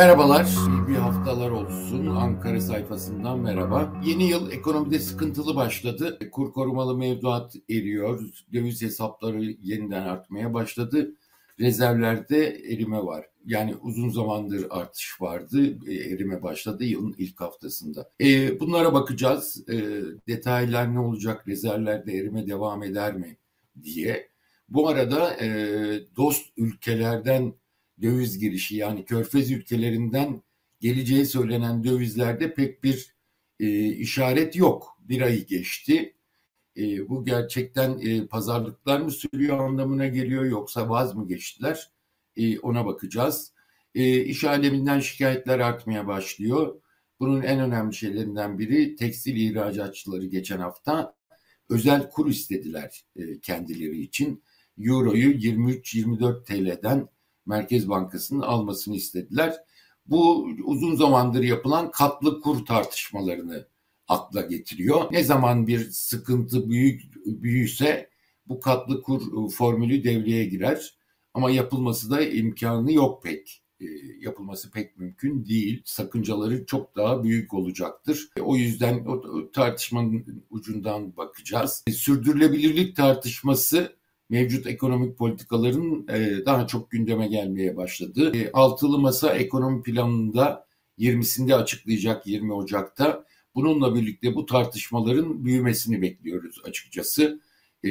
Merhabalar, bir haftalar olsun. Ankara sayfasından merhaba. Yeni yıl ekonomide sıkıntılı başladı. Kur korumalı mevduat eriyor. Döviz hesapları yeniden artmaya başladı. Rezervlerde erime var. Yani uzun zamandır artış vardı. E, erime başladı yılın ilk haftasında. E, bunlara bakacağız. E, detaylar ne olacak? Rezervlerde erime devam eder mi? diye. Bu arada dost ülkelerden döviz girişi yani körfez ülkelerinden geleceği söylenen dövizlerde pek bir e, işaret yok. Bir ay geçti. E, bu gerçekten e, pazarlıklar mı sürüyor anlamına geliyor yoksa vaz mı geçtiler? E, ona bakacağız. E, iş aleminden şikayetler artmaya başlıyor. Bunun en önemli şeylerinden biri tekstil ihracatçıları geçen hafta özel kur istediler e, kendileri için. Euro'yu 23-24 TL'den Merkez Bankası'nın almasını istediler. Bu uzun zamandır yapılan katlı kur tartışmalarını akla getiriyor. Ne zaman bir sıkıntı büyük büyüse bu katlı kur formülü devreye girer. Ama yapılması da imkanı yok pek. E, yapılması pek mümkün değil. Sakıncaları çok daha büyük olacaktır. E, o yüzden o tartışmanın ucundan bakacağız. E, sürdürülebilirlik tartışması mevcut ekonomik politikaların e, daha çok gündeme gelmeye başladı. E, altılı Masa ekonomi planında 20'sinde açıklayacak 20 Ocak'ta. Bununla birlikte bu tartışmaların büyümesini bekliyoruz açıkçası. E,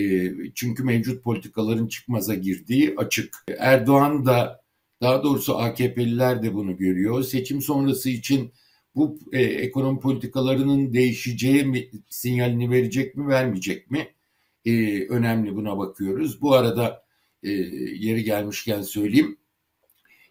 çünkü mevcut politikaların çıkmaza girdiği açık. Erdoğan da daha doğrusu AKP'liler de bunu görüyor. Seçim sonrası için bu ekonomi politikalarının değişeceği mi, sinyalini verecek mi vermeyecek mi? E, önemli buna bakıyoruz. Bu arada e, yeri gelmişken söyleyeyim.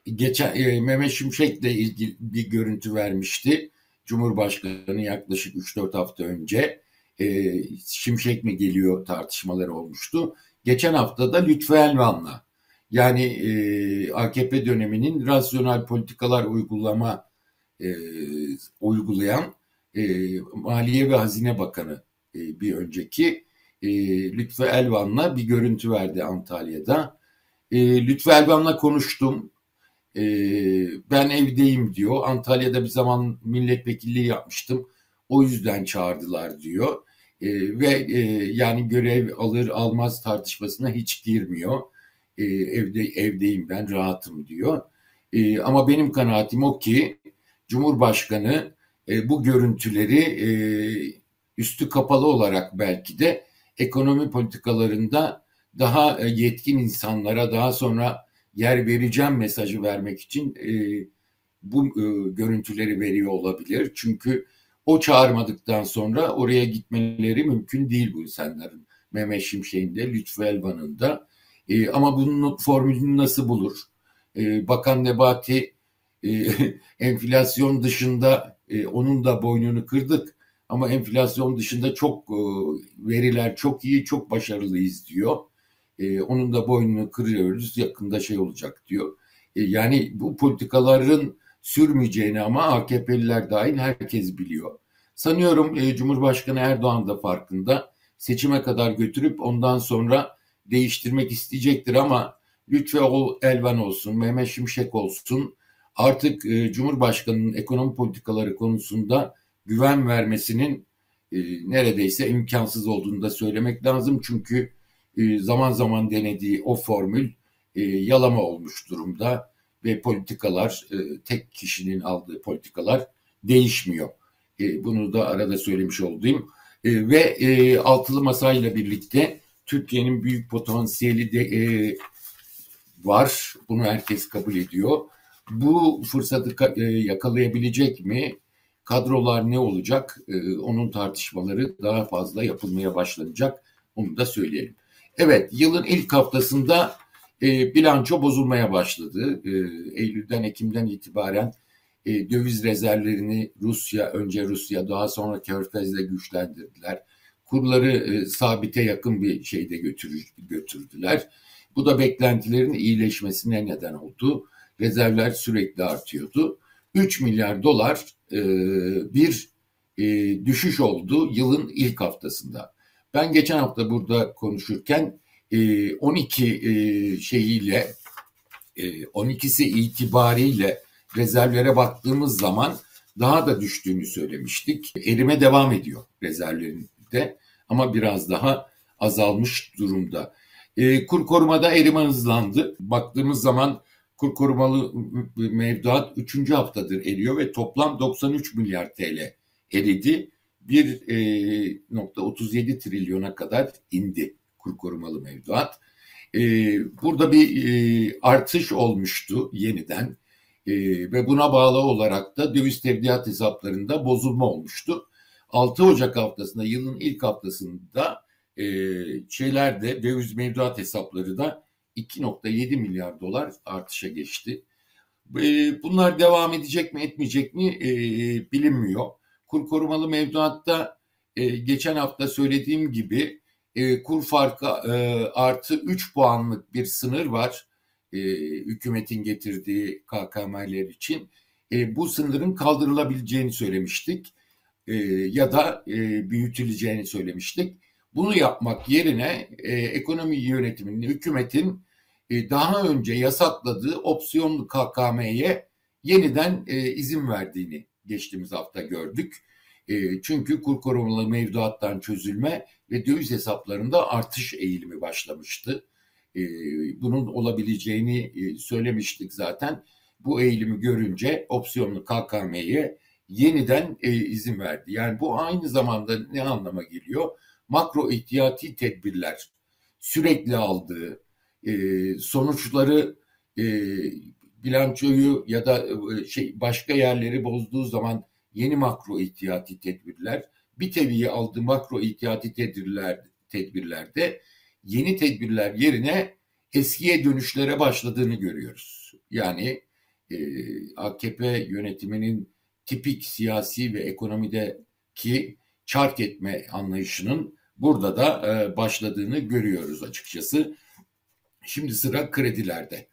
Geçen e, Mehmet Şimşek'le ilgili bir görüntü vermişti. Cumhurbaşkanı yaklaşık 3-4 hafta önce e, Şimşek mi geliyor tartışmaları olmuştu. Geçen hafta da Lütfü Elvan'la yani e, AKP döneminin rasyonel politikalar uygulama e, uygulayan e, Maliye ve Hazine Bakanı e, bir önceki e, Lütfü Elvan'la bir görüntü verdi Antalya'da. E, Lütfü Elvan'la konuştum. E, ben evdeyim diyor. Antalya'da bir zaman milletvekilliği yapmıştım. O yüzden çağırdılar diyor. E, ve e, yani görev alır almaz tartışmasına hiç girmiyor. E, evde evdeyim ben rahatım diyor. E, ama benim kanaatim o ki Cumhurbaşkanı e, bu görüntüleri e, üstü kapalı olarak belki de ekonomi politikalarında daha e, yetkin insanlara daha sonra yer vereceğim mesajı vermek için e, bu e, görüntüleri veriyor olabilir. Çünkü o çağırmadıktan sonra oraya gitmeleri mümkün değil bu insanların. Mehmet Şimşek'in de Lütfü Elvan'ın da. E, ama bunun formülünü nasıl bulur? E, Bakan Nebati e, enflasyon dışında e, onun da boynunu kırdık ama enflasyon dışında çok e, veriler çok iyi, çok başarılıyız diyor. E, onun da boynunu kırıyoruz, yakında şey olacak diyor. E, yani bu politikaların sürmeyeceğini ama AKP'liler dahil herkes biliyor. Sanıyorum Cumhurbaşkanı Erdoğan da farkında. Seçime kadar götürüp ondan sonra değiştirmek isteyecektir ama Lütfü Elvan olsun, Mehmet Şimşek olsun artık Cumhurbaşkanı'nın ekonomi politikaları konusunda güven vermesinin e, neredeyse imkansız olduğunu da söylemek lazım. Çünkü e, zaman zaman denediği o formül e, yalama olmuş durumda ve politikalar e, tek kişinin aldığı politikalar değişmiyor. E, bunu da arada söylemiş olduğum e, ve e, altılı masayla birlikte Türkiye'nin büyük potansiyeli de e, var. Bunu herkes kabul ediyor. Bu fırsatı e, yakalayabilecek mi? Kadrolar ne olacak? E, onun tartışmaları daha fazla yapılmaya başlanacak. Onu da söyleyelim. Evet, yılın ilk haftasında e, bilanço bozulmaya başladı. E, Eylül'den, Ekim'den itibaren e, döviz rezervlerini Rusya, önce Rusya, daha sonra Körfez'le güçlendirdiler. Kurları e, sabite yakın bir şeyde götürür, götürdüler. Bu da beklentilerin iyileşmesine neden oldu. Rezervler sürekli artıyordu. 3 milyar dolar e, bir e, düşüş oldu yılın ilk haftasında. Ben geçen hafta burada konuşurken e, 12 e, şeyiyle e, 12'si itibariyle rezervlere baktığımız zaman daha da düştüğünü söylemiştik. Erime devam ediyor rezervlerinde ama biraz daha azalmış durumda. E, kur korumada erime hızlandı. Baktığımız zaman kur korumalı mevduat 3. haftadır eriyor ve toplam 93 milyar TL eridi. 1.37 e, trilyona kadar indi kur korumalı mevduat. E, burada bir e, artış olmuştu yeniden ve buna bağlı olarak da döviz tevdiat hesaplarında bozulma olmuştu. 6 Ocak haftasında yılın ilk haftasında şeylerde döviz mevduat hesapları da 2.7 milyar dolar artışa geçti. E, bunlar devam edecek mi etmeyecek mi e, bilinmiyor. Kur korumalı mevduatta e, geçen hafta söylediğim gibi e, kur farkı e, artı 3 puanlık bir sınır var hükümetin getirdiği KKM'ler için. Bu sınırın kaldırılabileceğini söylemiştik ya da büyütüleceğini söylemiştik. Bunu yapmak yerine ekonomi yönetiminin, hükümetin e, daha önce yasakladığı opsiyonlu KKM'ye yeniden e, izin verdiğini geçtiğimiz hafta gördük. E, çünkü kur korumalı mevduattan çözülme ve döviz hesaplarında artış eğilimi başlamıştı. Bunun olabileceğini söylemiştik zaten. Bu eğilimi görünce opsiyonlu KKM'ye yeniden izin verdi. Yani bu aynı zamanda ne anlama geliyor? Makro ihtiyati tedbirler sürekli aldığı e, sonuçları e, bilançoyu ya da e, şey başka yerleri bozduğu zaman yeni makro ihtiyati tedbirler bir teviye aldığı makro ihtiyati tedbirler tedbirlerde yeni tedbirler yerine eskiye dönüşlere başladığını görüyoruz. Yani e, AKP yönetiminin tipik siyasi ve ekonomideki çark etme anlayışının burada da e, başladığını görüyoruz açıkçası. Şimdi sıra kredilerde.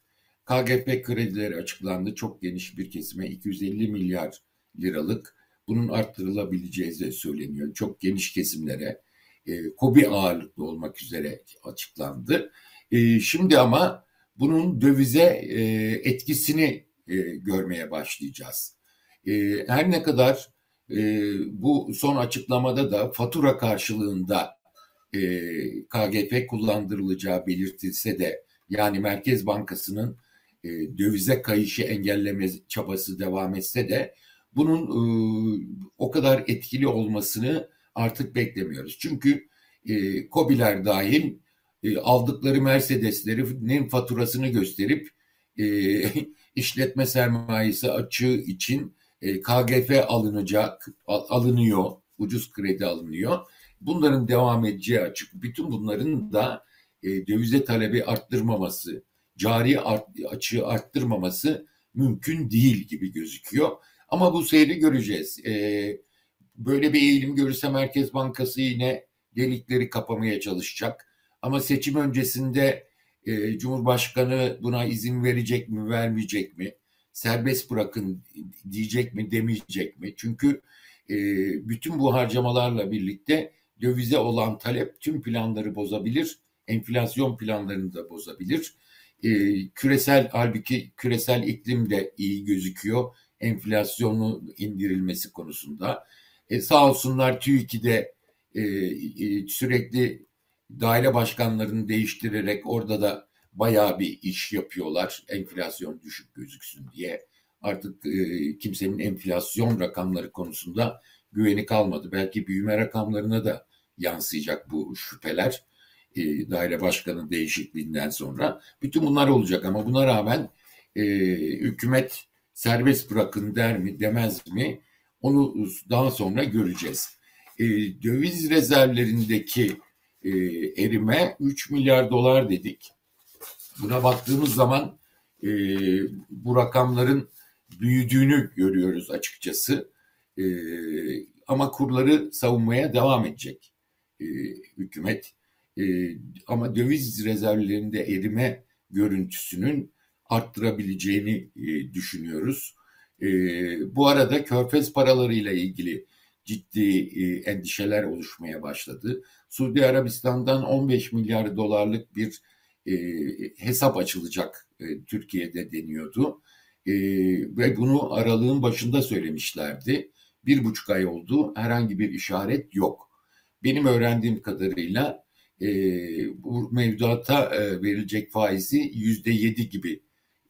KGP kredileri açıklandı. Çok geniş bir kesime 250 milyar liralık. Bunun arttırılabileceği de söyleniyor. Çok geniş kesimlere e, kobi ağırlıklı olmak üzere açıklandı. E, şimdi ama bunun dövize e, etkisini e, görmeye başlayacağız. E, her ne kadar e, bu son açıklamada da fatura karşılığında e, KGP kullandırılacağı belirtilse de yani Merkez Bankası'nın e, dövize kayışı engelleme çabası devam etse de bunun e, o kadar etkili olmasını artık beklemiyoruz. Çünkü e, COBİ'ler dahil e, aldıkları Mercedes'lerin faturasını gösterip e, işletme sermayesi açığı için e, KGF alınacak, al, alınıyor, ucuz kredi alınıyor. Bunların devam edeceği açık. Bütün bunların da e, dövize talebi arttırmaması, cari art, açığı arttırmaması mümkün değil gibi gözüküyor. Ama bu seyri göreceğiz. E, böyle bir eğilim görürse Merkez Bankası yine delikleri kapamaya çalışacak. Ama seçim öncesinde e, Cumhurbaşkanı buna izin verecek mi, vermeyecek mi? Serbest bırakın diyecek mi, demeyecek mi? Çünkü e, bütün bu harcamalarla birlikte dövize olan talep tüm planları bozabilir enflasyon planlarını da bozabilir. E, küresel halbuki küresel iklim de iyi gözüküyor enflasyonu indirilmesi konusunda. E, sağ olsunlar TÜİK'de e, e, sürekli daire başkanlarını değiştirerek orada da bayağı bir iş yapıyorlar. Enflasyon düşük gözüksün diye. Artık e, kimsenin enflasyon rakamları konusunda güveni kalmadı. Belki büyüme rakamlarına da yansıyacak bu şüpheler e, daire başkanı değişikliğinden sonra. Bütün bunlar olacak ama buna rağmen e, hükümet serbest bırakın der mi demez mi onu daha sonra göreceğiz. E, döviz rezervlerindeki e, erime 3 milyar dolar dedik. Buna baktığımız zaman e, bu rakamların büyüdüğünü görüyoruz açıkçası. E, ama kurları savunmaya devam edecek e, hükümet. E, ama döviz rezervlerinde erime görüntüsünün arttırabileceğini e, düşünüyoruz. E, bu arada körfez paralarıyla ilgili ciddi e, endişeler oluşmaya başladı. Suudi Arabistan'dan 15 milyar dolarlık bir e, hesap açılacak e, Türkiye'de deniyordu. E, ve bunu aralığın başında söylemişlerdi. Bir buçuk ay oldu herhangi bir işaret yok. Benim öğrendiğim kadarıyla e, bu mevduata e, verilecek faizi yüzde yedi gibi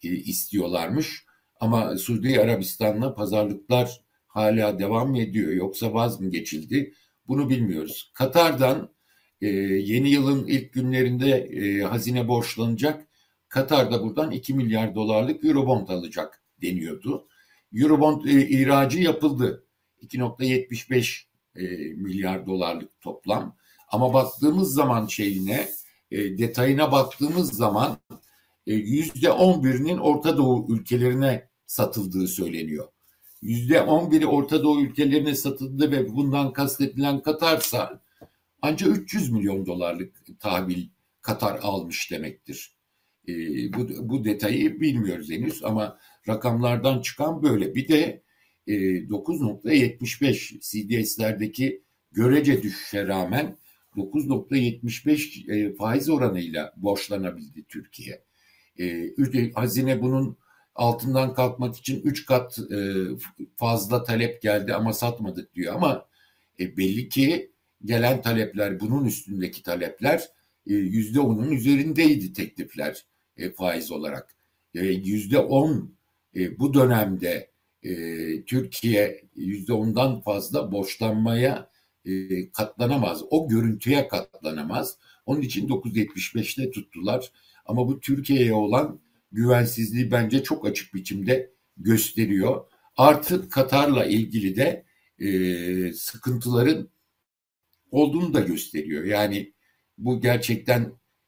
e, istiyorlarmış. Ama Suudi Arabistan'la pazarlıklar hala devam ediyor yoksa vaz mı geçildi bunu bilmiyoruz. Katar'dan e, yeni yılın ilk günlerinde e, hazine borçlanacak. Katar da buradan 2 milyar dolarlık Eurobond alacak deniyordu. Eurobond e, ihracı yapıldı. 2.75 e, milyar dolarlık toplam. Ama baktığımız zaman şeyine, e, detayına baktığımız zaman e, yüzde 11'inin Orta Doğu ülkelerine satıldığı söyleniyor. Yüzde 11'i Orta Doğu ülkelerine satıldı ve bundan kastedilen Katar'sa ancak 300 milyon dolarlık tahvil Katar almış demektir. E, bu, bu detayı bilmiyoruz henüz ama rakamlardan çıkan böyle. Bir de e, 9.75 CDS'lerdeki görece düşüşe rağmen 9.75 e, faiz oranıyla borçlanabildi Türkiye. E, hazine bunun altından kalkmak için 3 kat e, fazla talep geldi ama satmadık diyor ama e, belli ki gelen talepler bunun üstündeki talepler e, yüzde onun üzerindeydi teklifler faiz olarak. Yüzde on bu dönemde Türkiye yüzde ondan fazla borçlanmaya katlanamaz. O görüntüye katlanamaz. Onun için 975'te tuttular. Ama bu Türkiye'ye olan güvensizliği bence çok açık biçimde gösteriyor. Artık Katar'la ilgili de e, sıkıntıların olduğunu da gösteriyor. Yani bu gerçekten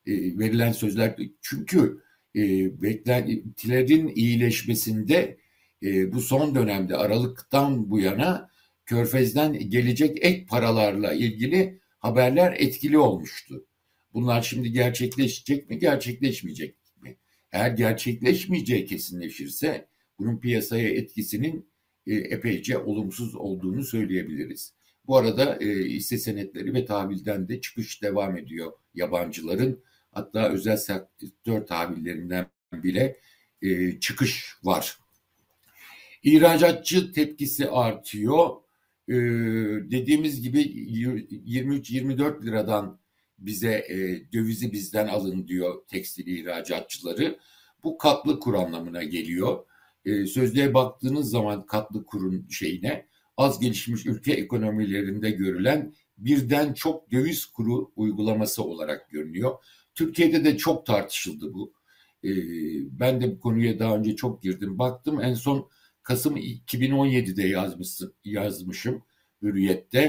e, verilen sözler çünkü e, beklentilerin iyileşmesinde e, bu son dönemde Aralık'tan bu yana Körfez'den gelecek ek paralarla ilgili haberler etkili olmuştu. Bunlar şimdi gerçekleşecek mi, gerçekleşmeyecek mi? Eğer gerçekleşmeyeceği kesinleşirse bunun piyasaya etkisinin e, epeyce olumsuz olduğunu söyleyebiliriz. Bu arada e, hisse senetleri ve tahvilden de çıkış devam ediyor yabancıların. Hatta özel sektör tahvillerinden bile e, çıkış var. İhracatçı tepkisi artıyor. E, dediğimiz gibi 23-24 liradan bize e, dövizi bizden alın diyor tekstil ihracatçıları. Bu katlı kur anlamına geliyor. E, sözlüğe baktığınız zaman katlı kurun şeyine az gelişmiş ülke ekonomilerinde görülen birden çok döviz kuru uygulaması olarak görünüyor. Türkiye'de de çok tartışıldı bu. Ee, ben de bu konuya daha önce çok girdim. Baktım en son Kasım 2017'de yazmışsın, yazmışım Hürriyet'te.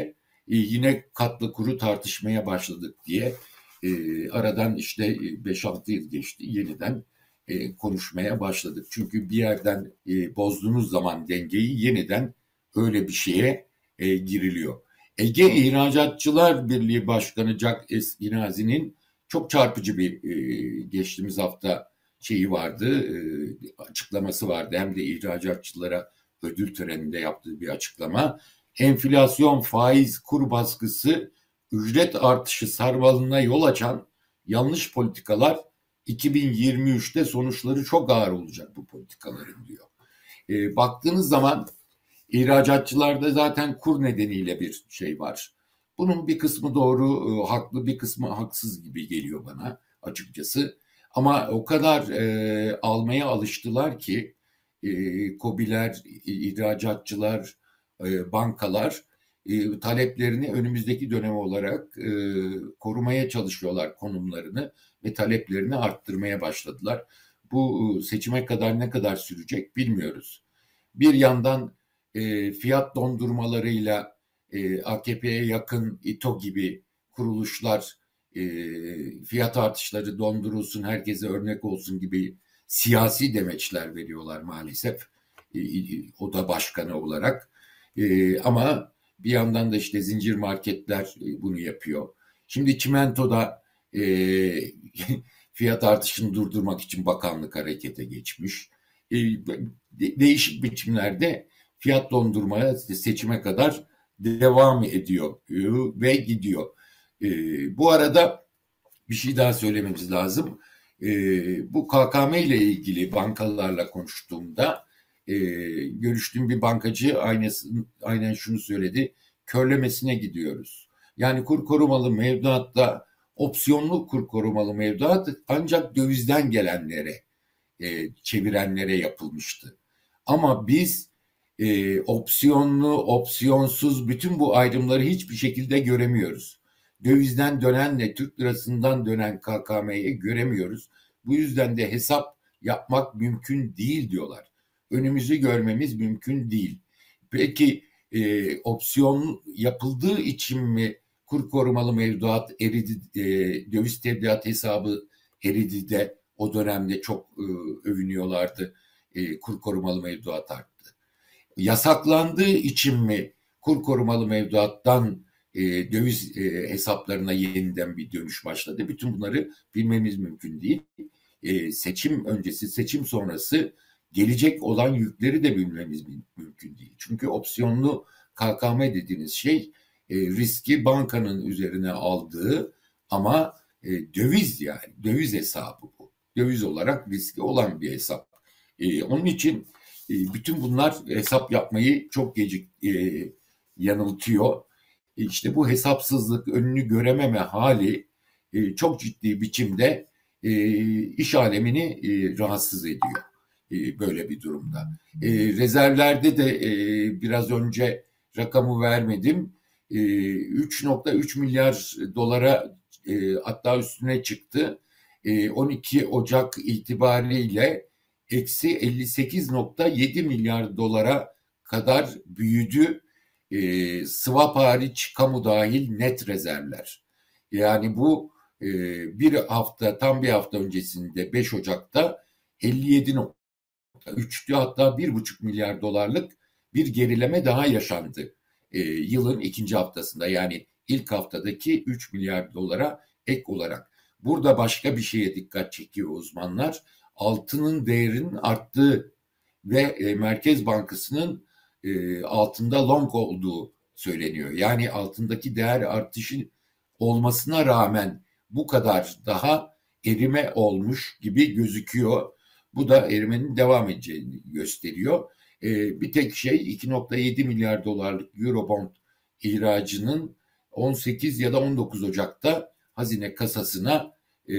Ee, yine katlı kuru tartışmaya başladık diye. Ee, aradan işte 5-6 yıl geçti. Yeniden e, konuşmaya başladık. Çünkü bir yerden e, bozduğunuz zaman dengeyi yeniden öyle bir şeye e, giriliyor. Ege İhracatçılar Birliği Başkanı Jack Esginazi'nin çok çarpıcı bir e, geçtiğimiz hafta şeyi vardı, açıklaması vardı. Hem de ihracatçılara ödül töreninde yaptığı bir açıklama. Enflasyon, faiz, kur baskısı, ücret artışı sarmalına yol açan yanlış politikalar 2023'te sonuçları çok ağır olacak bu politikaların diyor. E, baktığınız zaman İhracatçılarda zaten kur nedeniyle bir şey var. Bunun bir kısmı doğru, e, haklı, bir kısmı haksız gibi geliyor bana açıkçası. Ama o kadar e, almaya alıştılar ki e, kobiler, ihracatçılar, e, bankalar e, taleplerini önümüzdeki dönem olarak e, korumaya çalışıyorlar konumlarını ve taleplerini arttırmaya başladılar. Bu e, seçime kadar ne kadar sürecek bilmiyoruz. Bir yandan e, fiyat dondurmalarıyla e, AKP'ye yakın İTO gibi kuruluşlar fiyat artışları dondurulsun, herkese örnek olsun gibi siyasi demeçler veriyorlar maalesef. O da başkanı olarak. Ama bir yandan da işte zincir marketler bunu yapıyor. Şimdi çimentoda e, fiyat artışını durdurmak için bakanlık harekete geçmiş. E, de, değişik biçimlerde fiyat dondurmaya seçime kadar devam ediyor ve gidiyor. E, bu arada bir şey daha söylememiz lazım. E, bu KKM ile ilgili bankalarla konuştuğumda e, görüştüğüm bir bankacı aynısı, aynen şunu söyledi. Körlemesine gidiyoruz. Yani kur korumalı mevduatta opsiyonlu kur korumalı mevduat ancak dövizden gelenlere e, çevirenlere yapılmıştı. Ama biz e, opsiyonlu, opsiyonsuz bütün bu ayrımları hiçbir şekilde göremiyoruz. Dövizden dönenle Türk lirasından dönen KKM'yi göremiyoruz. Bu yüzden de hesap yapmak mümkün değil diyorlar. Önümüzü görmemiz mümkün değil. Peki e, opsiyon yapıldığı için mi kur korumalı mevduat eridi, e, döviz tebliğat hesabı eridi de o dönemde çok e, övünüyorlardı. E, kur korumalı mevduat arttı. Yasaklandığı için mi kur korumalı mevduattan e, döviz e, hesaplarına yeniden bir dönüş başladı? Bütün bunları bilmemiz mümkün değil. E, seçim öncesi, seçim sonrası gelecek olan yükleri de bilmemiz mümkün değil. Çünkü opsiyonlu KKM dediğiniz şey e, riski bankanın üzerine aldığı ama e, döviz yani döviz hesabı bu. Döviz olarak riski olan bir hesap. E, onun için e, bütün bunlar hesap yapmayı çok gecik e, yanıltıyor. E, işte bu hesapsızlık, önünü görememe hali e, çok ciddi biçimde e, iş alemini e, rahatsız ediyor e, böyle bir durumda. E, rezervlerde de e, biraz önce rakamı vermedim. E, 3.3 milyar dolara e, hatta üstüne çıktı. E, 12 Ocak itibariyle eksi 58.7 milyar dolara kadar büyüdü. E, swap hariç kamu dahil net rezervler. Yani bu e, bir hafta tam bir hafta öncesinde 5 Ocak'ta 57.3'tü hatta 1,5 milyar dolarlık bir gerileme daha yaşandı. E, yılın ikinci haftasında yani ilk haftadaki 3 milyar dolara ek olarak. Burada başka bir şeye dikkat çekiyor uzmanlar. Altının değerinin arttığı ve e, Merkez Bankası'nın e, altında long olduğu söyleniyor. Yani altındaki değer artışı olmasına rağmen bu kadar daha erime olmuş gibi gözüküyor. Bu da erimenin devam edeceğini gösteriyor. E, bir tek şey 2.7 milyar dolarlık Eurobond ihracının 18 ya da 19 Ocak'ta hazine kasasına e,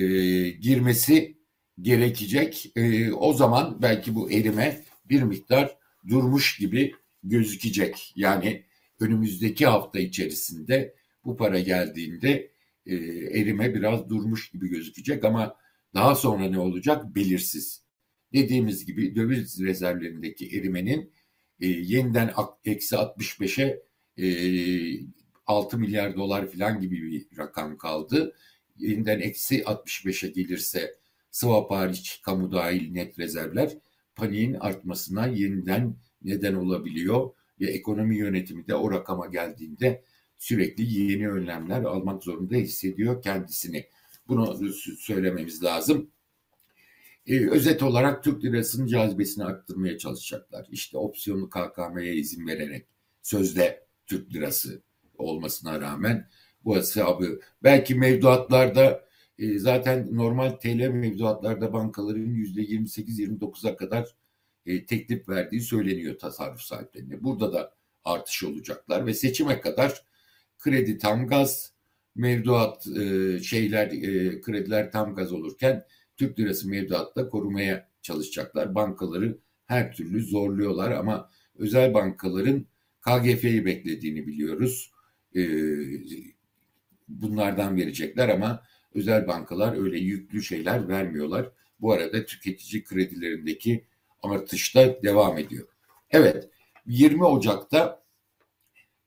girmesi gerekecek. E, o zaman belki bu erime bir miktar durmuş gibi gözükecek. Yani önümüzdeki hafta içerisinde bu para geldiğinde e, erime biraz durmuş gibi gözükecek ama daha sonra ne olacak belirsiz. Dediğimiz gibi döviz rezervlerindeki erimenin e, yeniden eksi 65'e e, 6 milyar dolar falan gibi bir rakam kaldı. Yeniden eksi 65'e gelirse swap hariç kamu dahil net rezervler paniğin artmasına yeniden neden olabiliyor ve ekonomi yönetimi de o rakama geldiğinde sürekli yeni önlemler almak zorunda hissediyor kendisini. Bunu söylememiz lazım. Ee, özet olarak Türk lirasının cazibesini arttırmaya çalışacaklar. İşte opsiyonlu KKM'ye izin vererek sözde Türk lirası olmasına rağmen bu hesabı belki mevduatlarda e, zaten normal TL mevduatlarda bankaların yüzde 28-29'a kadar e, teklif verdiği söyleniyor tasarruf sahiplerine. Burada da artış olacaklar ve seçime kadar kredi tam gaz, mevduat e, şeyler e, krediler tam gaz olurken Türk lirası mevduatta korumaya çalışacaklar. Bankaları her türlü zorluyorlar ama özel bankaların KGF'yi beklediğini biliyoruz. E, bunlardan verecekler ama özel bankalar öyle yüklü şeyler vermiyorlar. Bu arada tüketici kredilerindeki artış da devam ediyor. Evet 20 Ocak'ta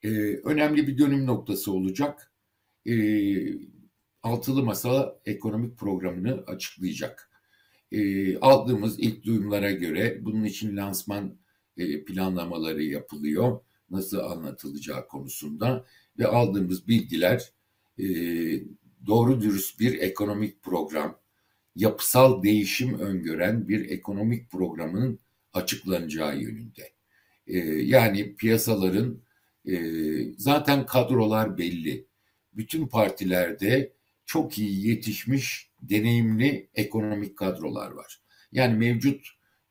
e, önemli bir dönüm noktası olacak. E, Altılı Masa ekonomik programını açıklayacak. E, aldığımız ilk duyumlara göre bunun için lansman e, planlamaları yapılıyor. Nasıl anlatılacağı konusunda ve aldığımız bilgiler e, doğru dürüst bir ekonomik program, yapısal değişim öngören bir ekonomik programın açıklanacağı yönünde. E, yani piyasaların e, zaten kadrolar belli. Bütün partilerde çok iyi yetişmiş, deneyimli ekonomik kadrolar var. Yani mevcut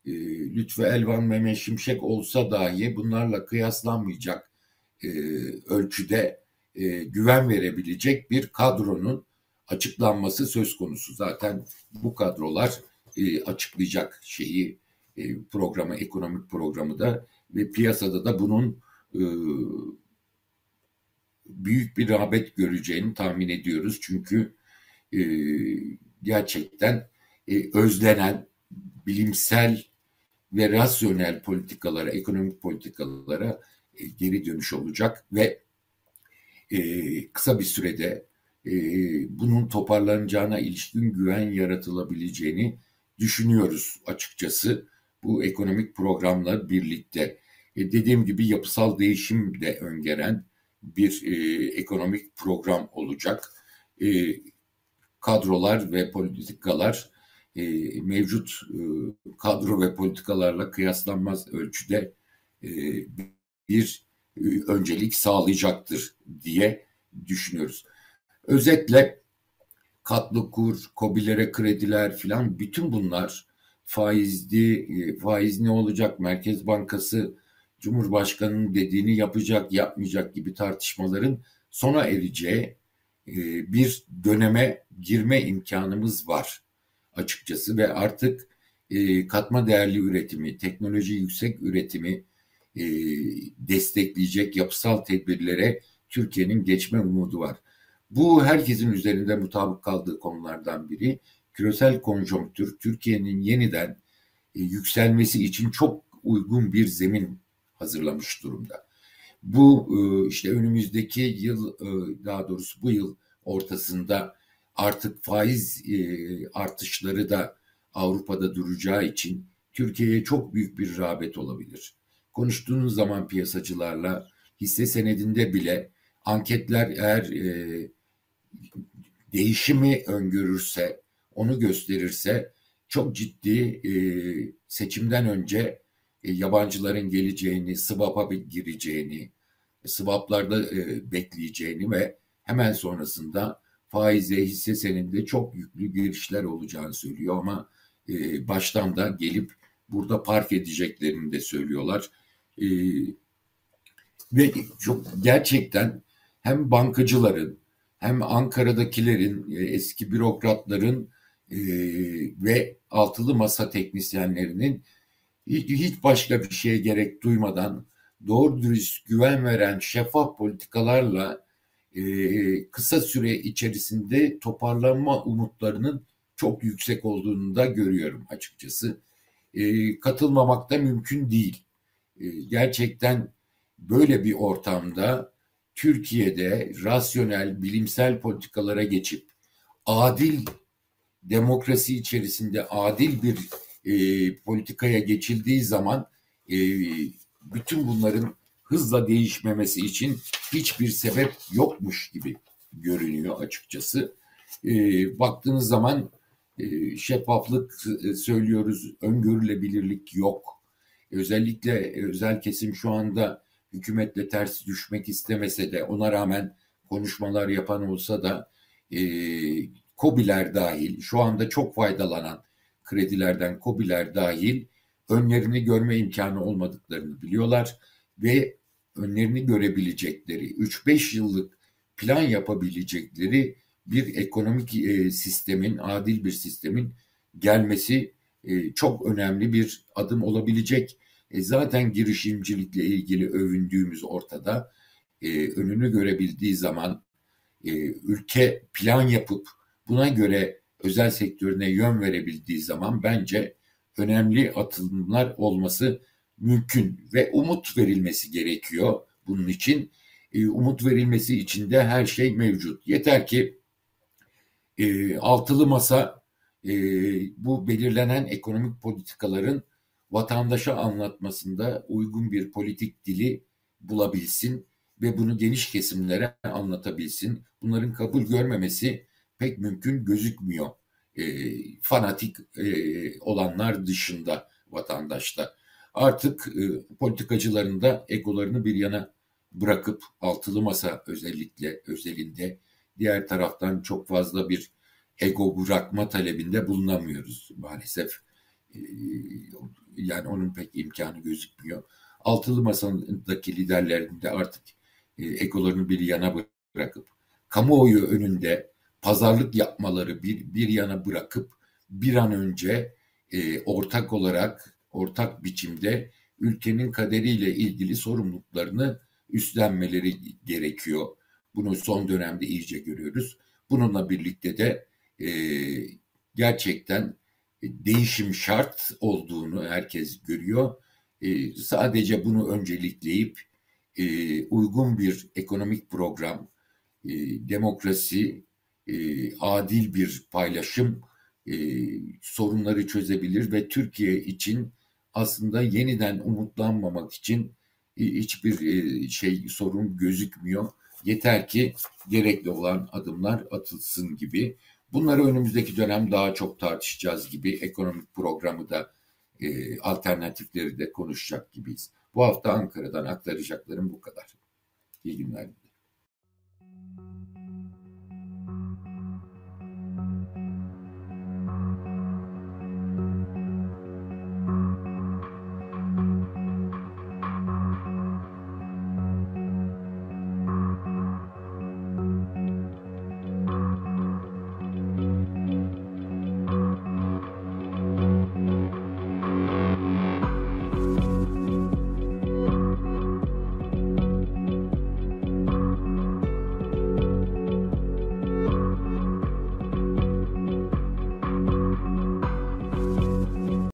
e, Lütfü Elvan, Mehmet Şimşek olsa dahi bunlarla kıyaslanmayacak e, ölçüde e, güven verebilecek bir kadronun açıklanması söz konusu. Zaten bu kadrolar e, açıklayacak şeyi e, programı, ekonomik programı da ve piyasada da bunun e, büyük bir rağbet göreceğini tahmin ediyoruz. Çünkü e, gerçekten e, özlenen bilimsel ve rasyonel politikalara, ekonomik politikalara e, geri dönüş olacak ve e, kısa bir sürede e, bunun toparlanacağına ilişkin güven yaratılabileceğini düşünüyoruz açıkçası bu ekonomik programla birlikte. E, dediğim gibi yapısal değişim de öngören bir e, ekonomik program olacak. E, kadrolar ve politikalar e, mevcut e, kadro ve politikalarla kıyaslanmaz ölçüde e, bir e, öncelik sağlayacaktır diye düşünüyoruz. Özetle katlı kur, kobilere krediler filan bütün bunlar faizli, e, faiz ne olacak, Merkez Bankası Cumhurbaşkanı'nın dediğini yapacak, yapmayacak gibi tartışmaların sona ereceği e, bir döneme girme imkanımız var açıkçası ve artık e, katma değerli üretimi, teknoloji yüksek üretimi destekleyecek yapısal tedbirlere Türkiye'nin geçme umudu var. Bu herkesin üzerinde mutabık kaldığı konulardan biri. Küresel konjonktür Türkiye'nin yeniden yükselmesi için çok uygun bir zemin hazırlamış durumda. Bu e, işte önümüzdeki yıl e, daha doğrusu bu yıl ortasında artık faiz e, artışları da Avrupa'da duracağı için Türkiye'ye çok büyük bir rağbet olabilir. Konuştuğunuz zaman piyasacılarla hisse senedinde bile anketler eğer e, değişimi öngörürse, onu gösterirse çok ciddi e, seçimden önce e, yabancıların geleceğini, swap'a gireceğini, swap'larda e, bekleyeceğini ve hemen sonrasında faize hisse seninde çok yüklü girişler olacağını söylüyor ama e, baştan da gelip burada park edeceklerini de söylüyorlar. E, ve çok gerçekten hem bankacıların hem Ankara'dakilerin, e, eski bürokratların e, ve altılı masa teknisyenlerinin hiç, başka bir şeye gerek duymadan doğru dürüst güven veren şeffaf politikalarla e, kısa süre içerisinde toparlanma umutlarının çok yüksek olduğunu da görüyorum açıkçası. Katılmamak da mümkün değil. Gerçekten böyle bir ortamda Türkiye'de rasyonel, bilimsel politikalara geçip adil demokrasi içerisinde adil bir e, politikaya geçildiği zaman e, bütün bunların hızla değişmemesi için hiçbir sebep yokmuş gibi görünüyor açıkçası. E, baktığınız zaman e, şeffaflık e, söylüyoruz, öngörülebilirlik yok. Özellikle özel kesim şu anda hükümetle ters düşmek istemese de ona rağmen konuşmalar yapan olsa da e, COBİ'ler dahil şu anda çok faydalanan kredilerden COBİ'ler dahil önlerini görme imkanı olmadıklarını biliyorlar ve önlerini görebilecekleri 3-5 yıllık plan yapabilecekleri bir ekonomik e, sistemin, adil bir sistemin gelmesi e, çok önemli bir adım olabilecek. E, zaten girişimcilikle ilgili övündüğümüz ortada. önünü görebildiği zaman ülke plan yapıp buna göre özel sektörüne yön verebildiği zaman bence önemli atılımlar olması mümkün ve umut verilmesi gerekiyor bunun için. E, umut verilmesi için de her şey mevcut. Yeter ki e, altılı masa e, bu belirlenen ekonomik politikaların vatandaşa anlatmasında uygun bir politik dili bulabilsin ve bunu geniş kesimlere anlatabilsin. Bunların kabul görmemesi pek mümkün gözükmüyor. E, fanatik e, olanlar dışında vatandaşta. Artık e, politikacıların da egolarını bir yana bırakıp altılı masa özellikle özelinde diğer taraftan çok fazla bir ego bırakma talebinde bulunamıyoruz maalesef. E, yani onun pek imkanı gözükmüyor. Altılı masadaki liderlerin de artık e, egolarını bir yana bırakıp kamuoyu önünde pazarlık yapmaları bir, bir yana bırakıp bir an önce e, ortak olarak ortak biçimde ülkenin kaderiyle ilgili sorumluluklarını üstlenmeleri gerekiyor. Bunu son dönemde iyice görüyoruz. Bununla birlikte de e, gerçekten değişim şart olduğunu herkes görüyor. E, sadece bunu öncelikleyip e, uygun bir ekonomik program, e, demokrasi, e, adil bir paylaşım e, sorunları çözebilir ve Türkiye için aslında yeniden umutlanmamak için e, hiçbir e, şey sorun gözükmüyor. Yeter ki gerekli olan adımlar atılsın gibi. Bunları önümüzdeki dönem daha çok tartışacağız gibi ekonomik programı da e, alternatifleri de konuşacak gibiyiz. Bu hafta Ankara'dan aktaracaklarım bu kadar. İyi günler.